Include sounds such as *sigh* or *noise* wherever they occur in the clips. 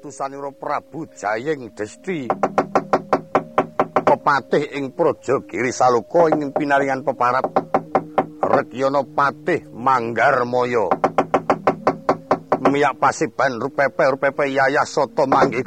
utusanira Prabu Jayeng Desti. Pepatih ing Praja Giri Saluka ing pinaringan peparap Rekyana Patih Manggar Moyo miyak pasiban rupepe rupepe yayah soto manggih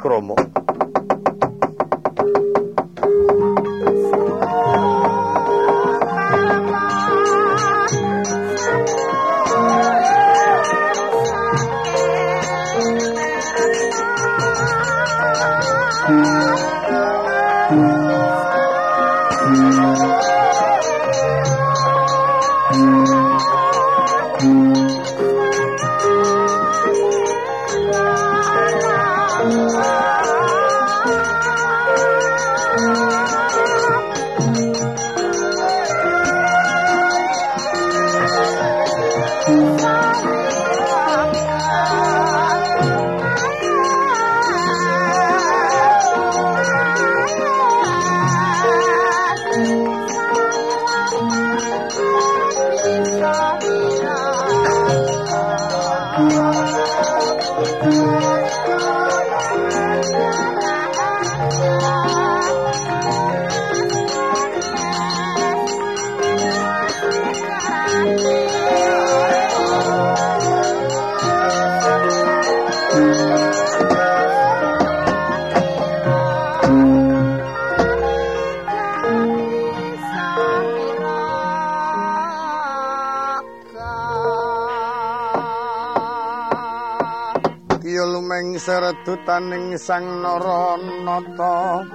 Sedutaning sang naranata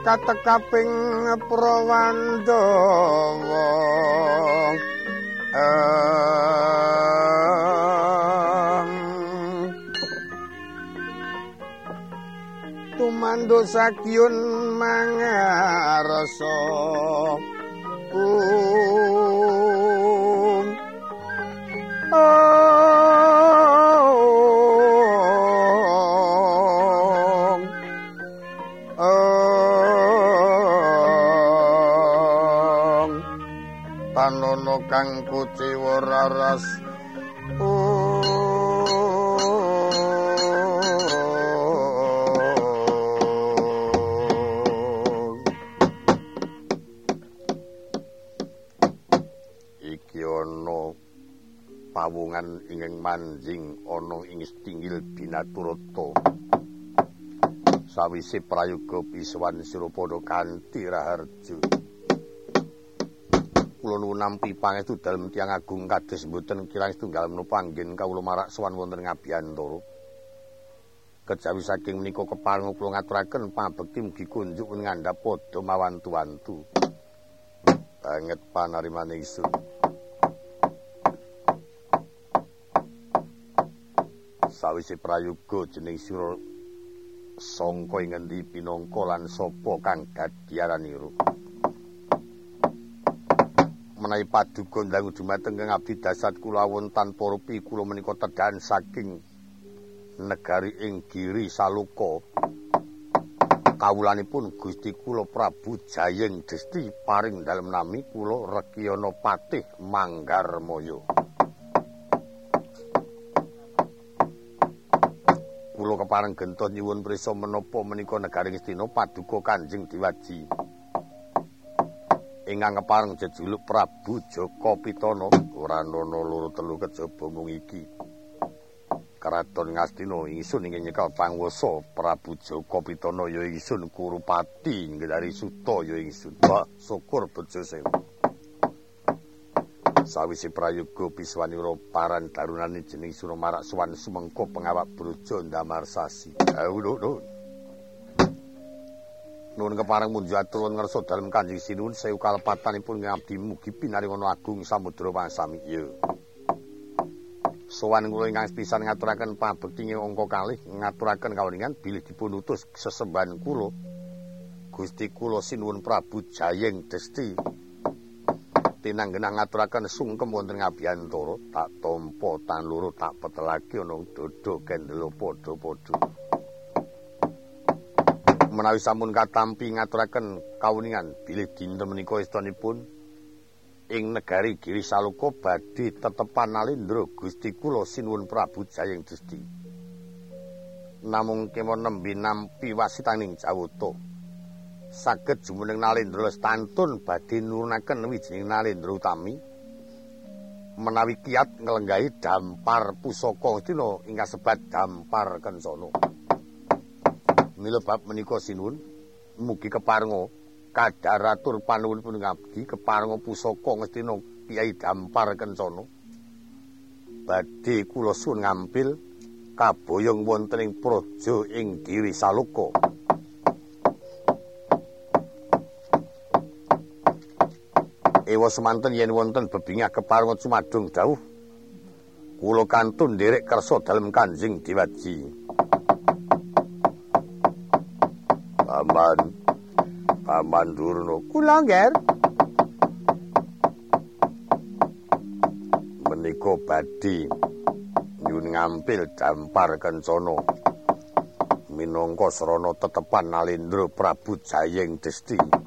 katekaping prawandawa. Tumando sakyun mangarasa Tanono kang kuciwa raras manjing ana ing stinggil binaturata sawise prayoga biswan sirapada kanthi raharja. Kula nuwun nampi pangestu dalem tiyang agung kados mboten kirang setunggal menapa anggen kawula marak sowan wonten ngabiyantara kejawi saking menika kepareng kula ngaturaken pabekti mugi kunjuk ngandhap padha mawantu-wantu. Banget panarimane isun sawise prayoga jeneng sira sangka ing ngendi pinangka lan sapa kang gadyaranira menawi paduka ndang dumateng kang abdi dasat kula won tanpa rupi kula menika tedhan saking negari ing Giri Saluka. Kawulanipun Gusti kula Prabu Jayeng Desti paring dalem nami kula Rekyana Patih Manggarmaya kula kepareng gentos nyuwun prisa menapa menika negari Ngastina paduka Kanjeng Diwaji. Ingkang kepareng jejuluk Prabu Joko Pitana ora ana loro telu kejaba mung iki. Keraton Ngastina ingsun ingkang nyekel panguwasa Prabu Joko Pitana ya ingsun Kurupati Nggari Suta ya ingsun. Syukur bejo sewu. Sawise prayoga biswanira paran darunane jeneng Suramarak Suwan sumengko pengawak brojo ndamar sasi. Nuwun. Nuwun kepareng munjuk atur ngersa dalem Kanjeng Sinuwun sewu kalepatanipun ngabdi mugi pinaringono agung samudra wangsami. Ya. Sowan kula ingkang pisan ngaturaken pabekti angka kalih ngaturaken kawuningan bilih dipun utus sesembahan kula Gusti kula Sinuwun Prabu Jayeng Desti. Tinanggenah ngaturaken sungkem wonten ngabiyantara tak tampa tan loro tak petelake ana dodo kendelo padha-padha menawi sampun katampi ngaturaken kawuningan bilih dinten menika istanipun ing negari Giri Saluka badhe tetepan Nalendra Gusti kula sinuwun Prabu Jayeng Desti. Namung kemon nembe nampi wasitaning Jawata. Saged jumeneng Nalendra Lestantun badhe nurunaken wijining Nalendra utami. Menawi kiat nglenggahi dampar pusaka Gustina ingkang sebat dampar Kencana. Mila bab menika sinuwun mugi keparenga kadaratur panuwunipun ngabdi keparenga pusaka ngestina Kyai Dampar Kencana. Badhe kula suwun ngampil kaboyong wonten ing praja ing Giri Saluka. Ewa semanten yen wonten bebingah keparenga cumadung dawuh kula kantun nderek kersa dalem Kanjeng Dewaji. Aman. Paman Durna. Kula nggih. Menika badhe nyun ngampil dampar kencana. Minangka srana tetepan Nalendra Prabu Jayeng Desti.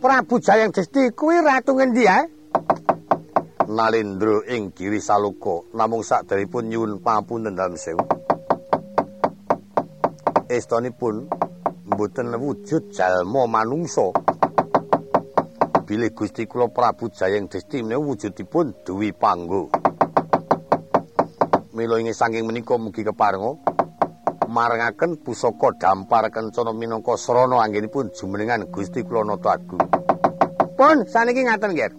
Prabu Jayeng Desti kuwi ratu ngendi ya? Nalendra ing Giri Saluka namung sakderepun nyuwun pamunten dalem sewu. estunipun mboten wujud jalma manungsa. Bilih Gusti kula Prabu Jayeng Desti menawi wujudipun duwi panggo. Mila ing saking menika mugi keparenga marangaken pusaka dampar kencana minangka srana anggenipun jumenengan Gusti kula Nata Agung. Pun saniki ngaten nggih.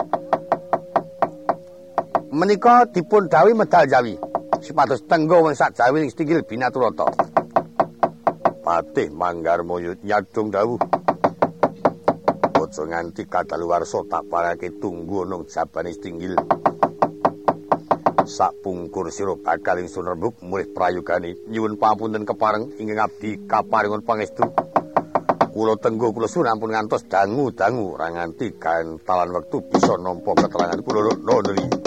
Menika dipun dawuh medal jawi. Sipados tenggo wong sak jawi ing stinggil binaturata. Patih Manggarmaya nyadung dawuh. Aja nganti kadaluwarsa tak parake tunggu nang jabane tinggil. Sak pungkur sira bakal ingsun rembug mulih prayogane nyuwun pamunten kepareng ingkang abdi kaparingon pangestu. Kula tenggo kula suwun ngantos dangu-dangu ra nganti kantalan wektu bisa nampa keterangan kula nuli.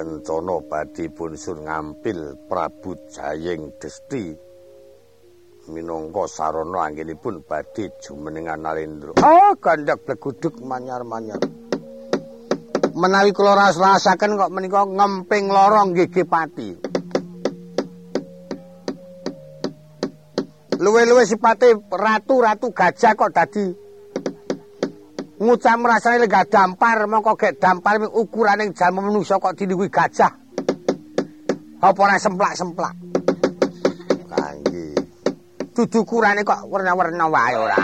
Kencana badhe pun sur ngampil Prabu Jayeng Desti minangka sarana anggenipun badhe jumenengan Nalendra. Oh, gandak bleguduk manyar-manyar. Menawi kula ras-rasaken kok menika ngemping lorong nggih pati. Luwe-luwe sipate ratu-ratu gajah kok dadi ngucap rasane lega dampar mongko gek dampar ukurane jamu manusa kok diluwi gajah. Apa ora semplak-semplak? Kangge dudu ukurane kok warna-warna wae ora.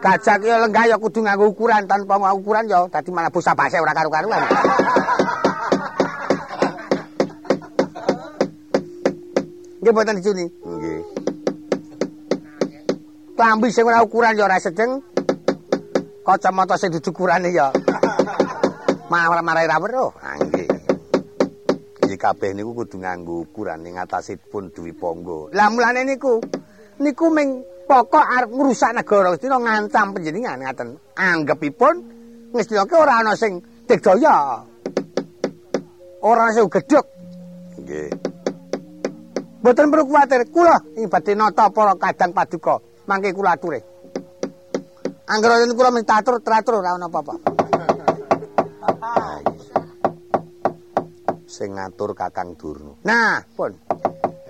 Gajah ki lenggah ya kudu nganggo ukuran tanpa nganggo ukuran ya dadi malah busa base ora karo-karuan Nggih boten dicuni. Nggih. Klambi sing ora ukuran ya ora sedeng. Kacamata sing dudu ukurane ya. Malah marai ra weruh. Ah nggih. Iki kabeh niku kudu nganggo ukuran ing atasipun duwi panggo. Lah mulane niku niku ming pokok arep ngrusak negara Gusti ngancam panjenengan ngaten. Anggepipun ngestinake ora ana sing digdaya. Ora sing gedhek. Nggih. Mboten perlu kuwatir, kula ing badhe nata para kadang paduka. Mangke kula ature. Angger yen kula mesti atur teratur ora ana apa-apa. Sing ngatur Kakang Durna. Nah, pun.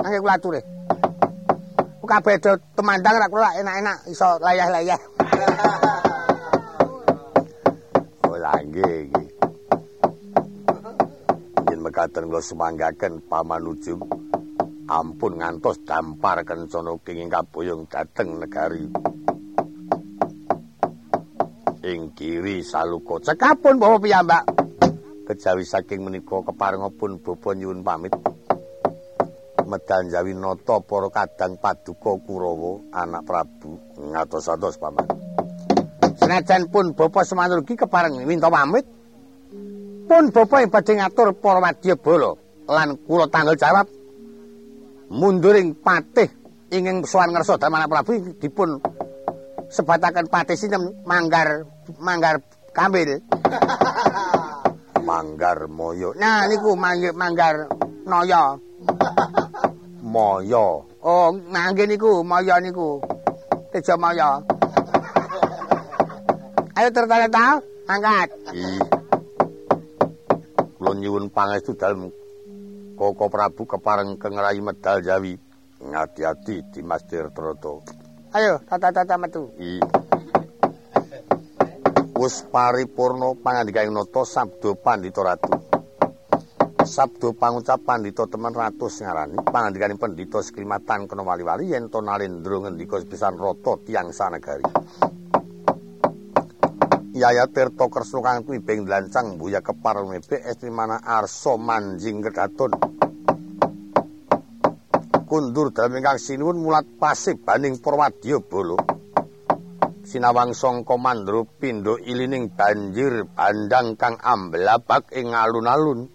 Mangke kula ature. kabeh temandang ra kula enak-enak iso layah-layah. oh nggih iki. Yen mekaten kula sumanggaken pamanujung ampun ngantos dampar kencana kenging kapuyung dhateng negari. Ing kiri saluka cekapun bawa piyambak. Kejawi saking menika keparengipun bapa nyuwun pamit. medal jawi nata para kadang paduka Kurawa anak Prabu ngatos-atos paman. Senajan pun Bapak Semanurgi kepareng minta pamit. Pun Bapak yang badhe ngatur para wadya bala lan kula tanggal jawab munduring patih ingin sowan ngersa Damana Prabu dipun sebataken patih sinem manggar manggar kambil. *laughs* manggar moyo. Nah niku manggar noyo. Maya. Oh, ngangge niku, Maya niku. Teja Maya. Ayo tertanya tahu, angkat. Kulo nyuwun pangestu dalem Koko Prabu kepareng kengerayi medal Jawi. Ngati-ati di Mas Tirtroto. Ayo, tata-tata metu. Iya. Wus paripurna pangandikaing nata sabda Pandita Ratu. sabdo pangucap pandhita temen ratus ngarani pangandikane pendhita skrimatan kena wali-wali yen to nalendra ngendika sepisan rata tiyang sanegari Yaya Tirta Kresna kang kuwi beng dlancang mbuya kepar mebe estri mana arsa manjing kedaton kundur dalem ingkang sinuwun mulat pasih baning Purwadya bolo sinawang sangka mandra pindha ilining banjir bandang kang ambelabak ing alun-alun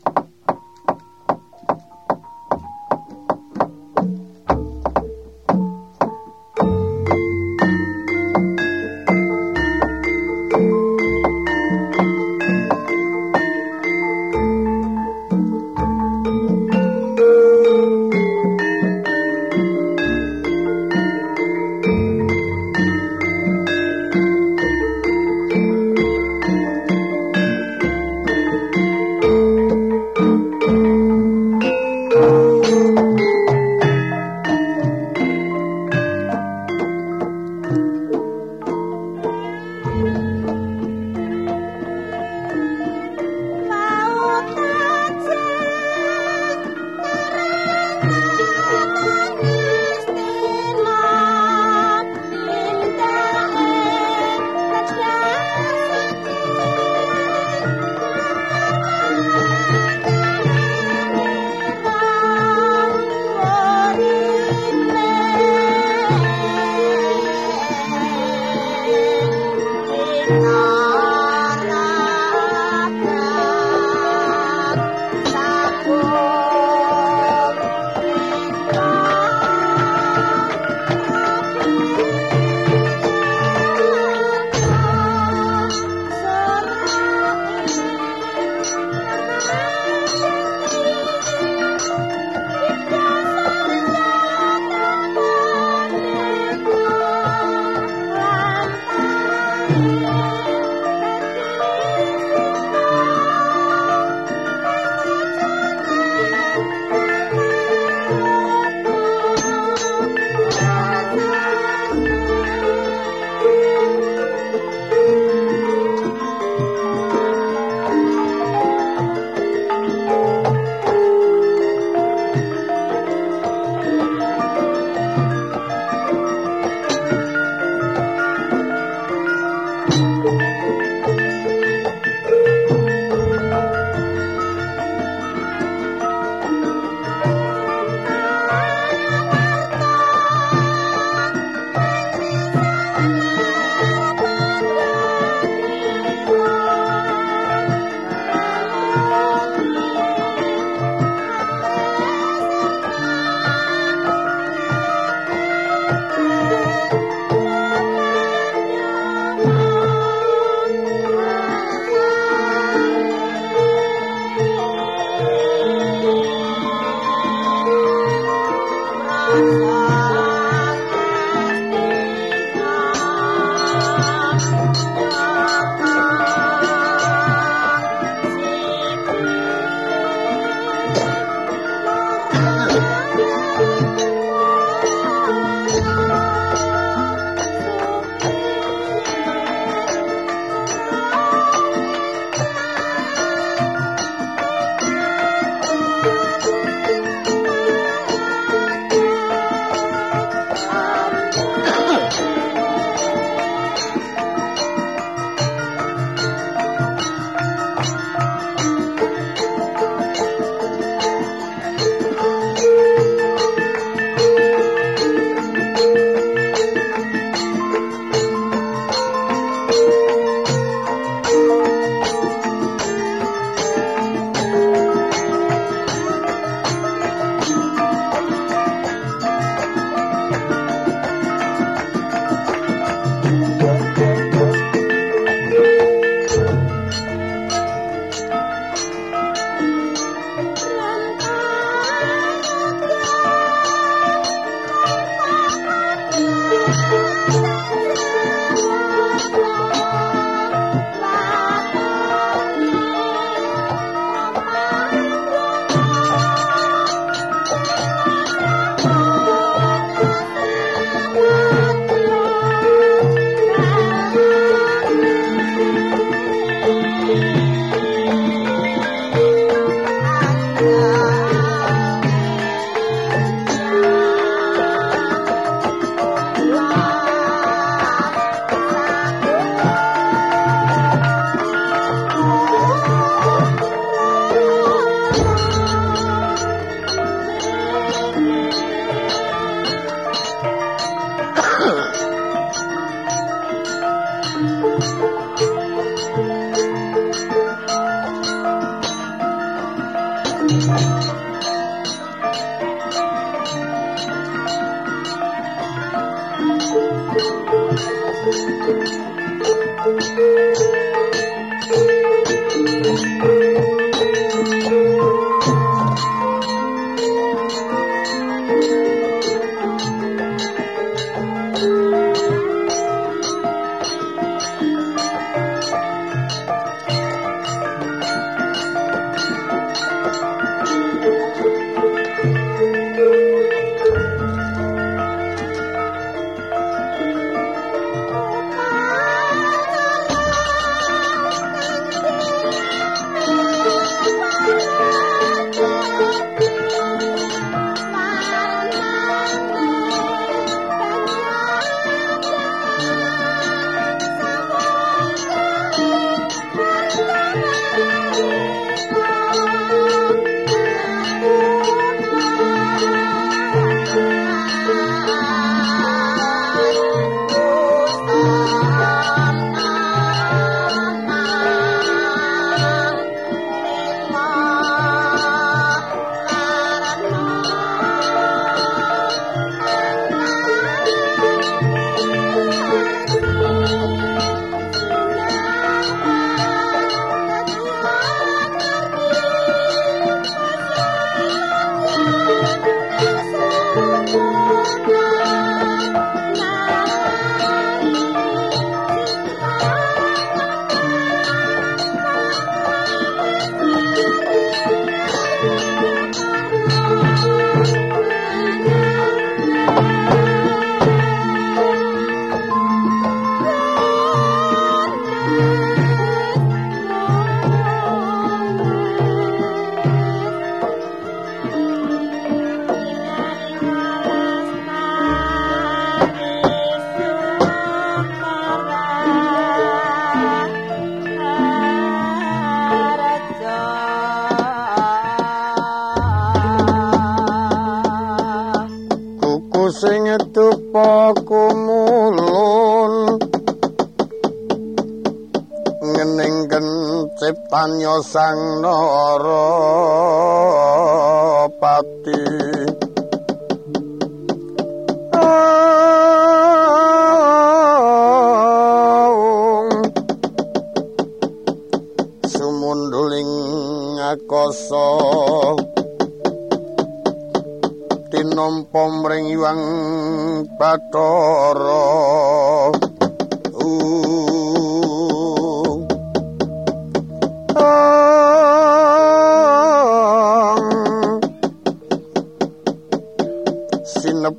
sang nara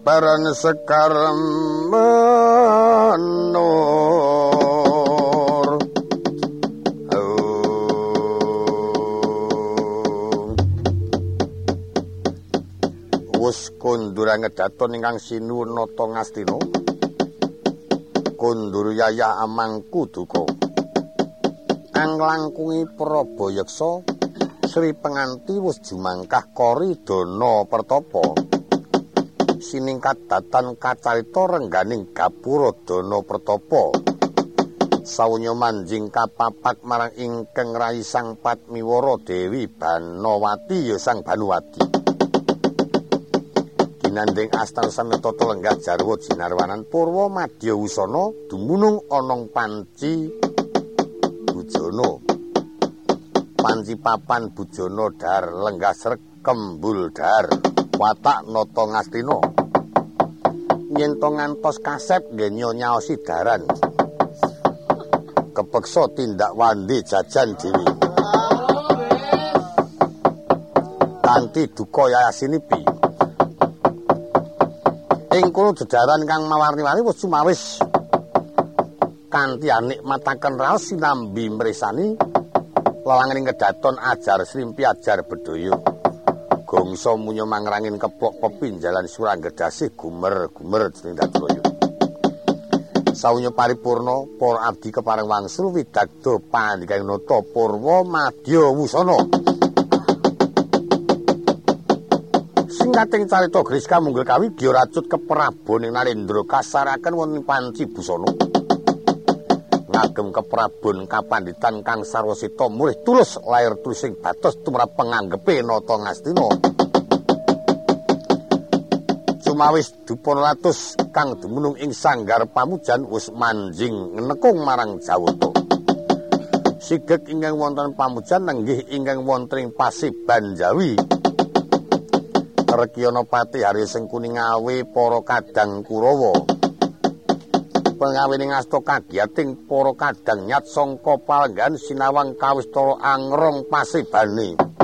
sinebaran sekar menur wus kondura ngedaton ingkang sinuwun nata ngastina kondur yaya amangku duka anglangkungi prabayeksa Sri penganti wis jumangkah kori dana pertapa siningkat datan kacarita rengganing gapura dana pertapa sawunya manjing kapapak marang ingkang rai sang patmiwara dewi banawati ya sang banuwati nanding astan sameta lenggah jarwa jinarwanan purwa madya wusana dumunung onong panci bujono panci papan bujono dar lenggah srek kembul dar watak nata ngastina yen to ngantos kasep nggih nyonyaosi daran kepeksa tindak wandi jajan dhewe. Kanthi duka yayasinipi ing kono dedaran kang mawarni-warni wis cumawis kanthi anikmataken raos sinambi mresani lawangening kedaton ajar srimpi ajar bedoyo gongso munyo mangrangin keplok pepinjalan suranggedasih gumer-gumer dening dadroyo saunyo paripurna para abdi kepareng wangsul widagdo pandhikaning nata purwa madya wusana Singkating carita Griska munggul kawi dia racut ke Prabu ning Narendra kasaraken wonten panci busana. Ngagem ke Prabu kapanditan Kang Sarwasita mulih tulus lair tulising batos tumrap penganggepe nata Ngastina. Cumawis dupun ratus kang dumunung ing sanggar pamujan wis manjing nekung marang Jawata. Sigek ingkang wonten pamujan nenggih ingkang wonten ing Pasiban Jawi. Rekyana Pati Hari sing kuning awe para kadang Kurawa. Pengawining asta kagiyating para kadang nyat sangka palenggan sinawang kawistara angrong pasibane.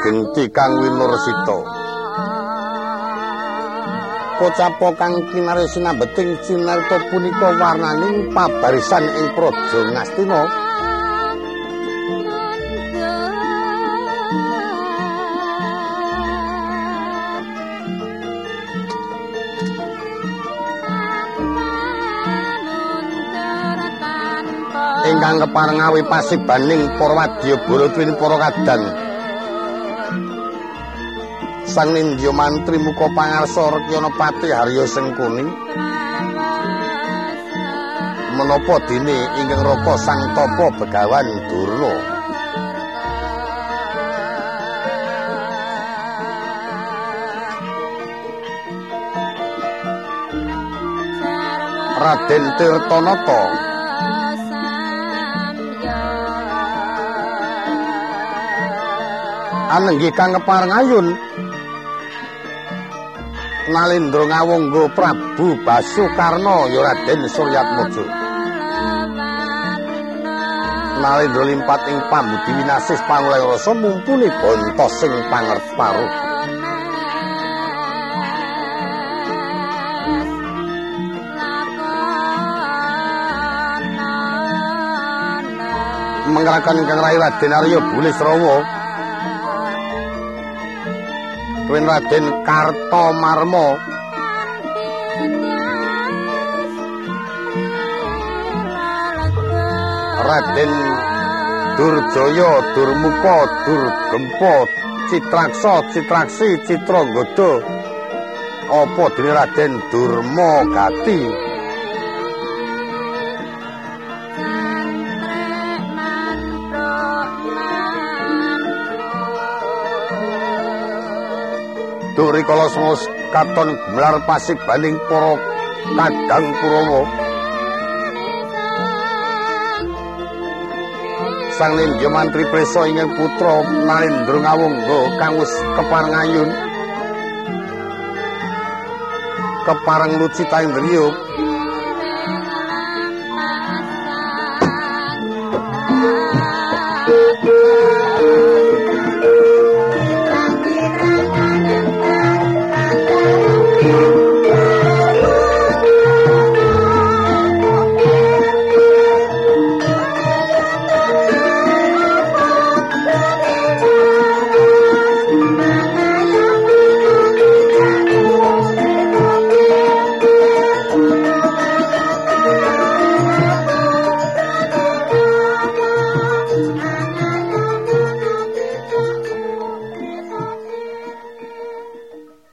Genti kang winursita. Pocapo kang kinare sinambeting cinarta punika warnaning pabarisan ing praja ngastina. Ingkang keparengawi pasibaning para wadya Baratwini para kadang Sang Nindya mantri muka pangarsa Rekyana Pati Harya Sengkuni. Menapa dene ingkang raka Sang Tapa Begawan Durna? Raden Tirtanata. Anenggih kang keparengayun Nalindra ngawungga Prabu Basukarna ya Raden Suryatmaja Nalindra limpat ing pambudi winasis pangulai rasa mumpuni bontos sing pangerparuh mengerahkan ingkang rai Raden Arya Bulis Kuwi Raden Kartomarma. Raden Durjaya, Durmuka, Durgempa, Citraksa, Citraksi, Citranggada. Apa dene Raden Durma Gati? Duk rikala katon gumlar pasik baling para kadang Kurawa. Sang Nindya mantri presa ingkang putra Narendra Ngawungga kang wis keparengayun. Kepareng lucita indriya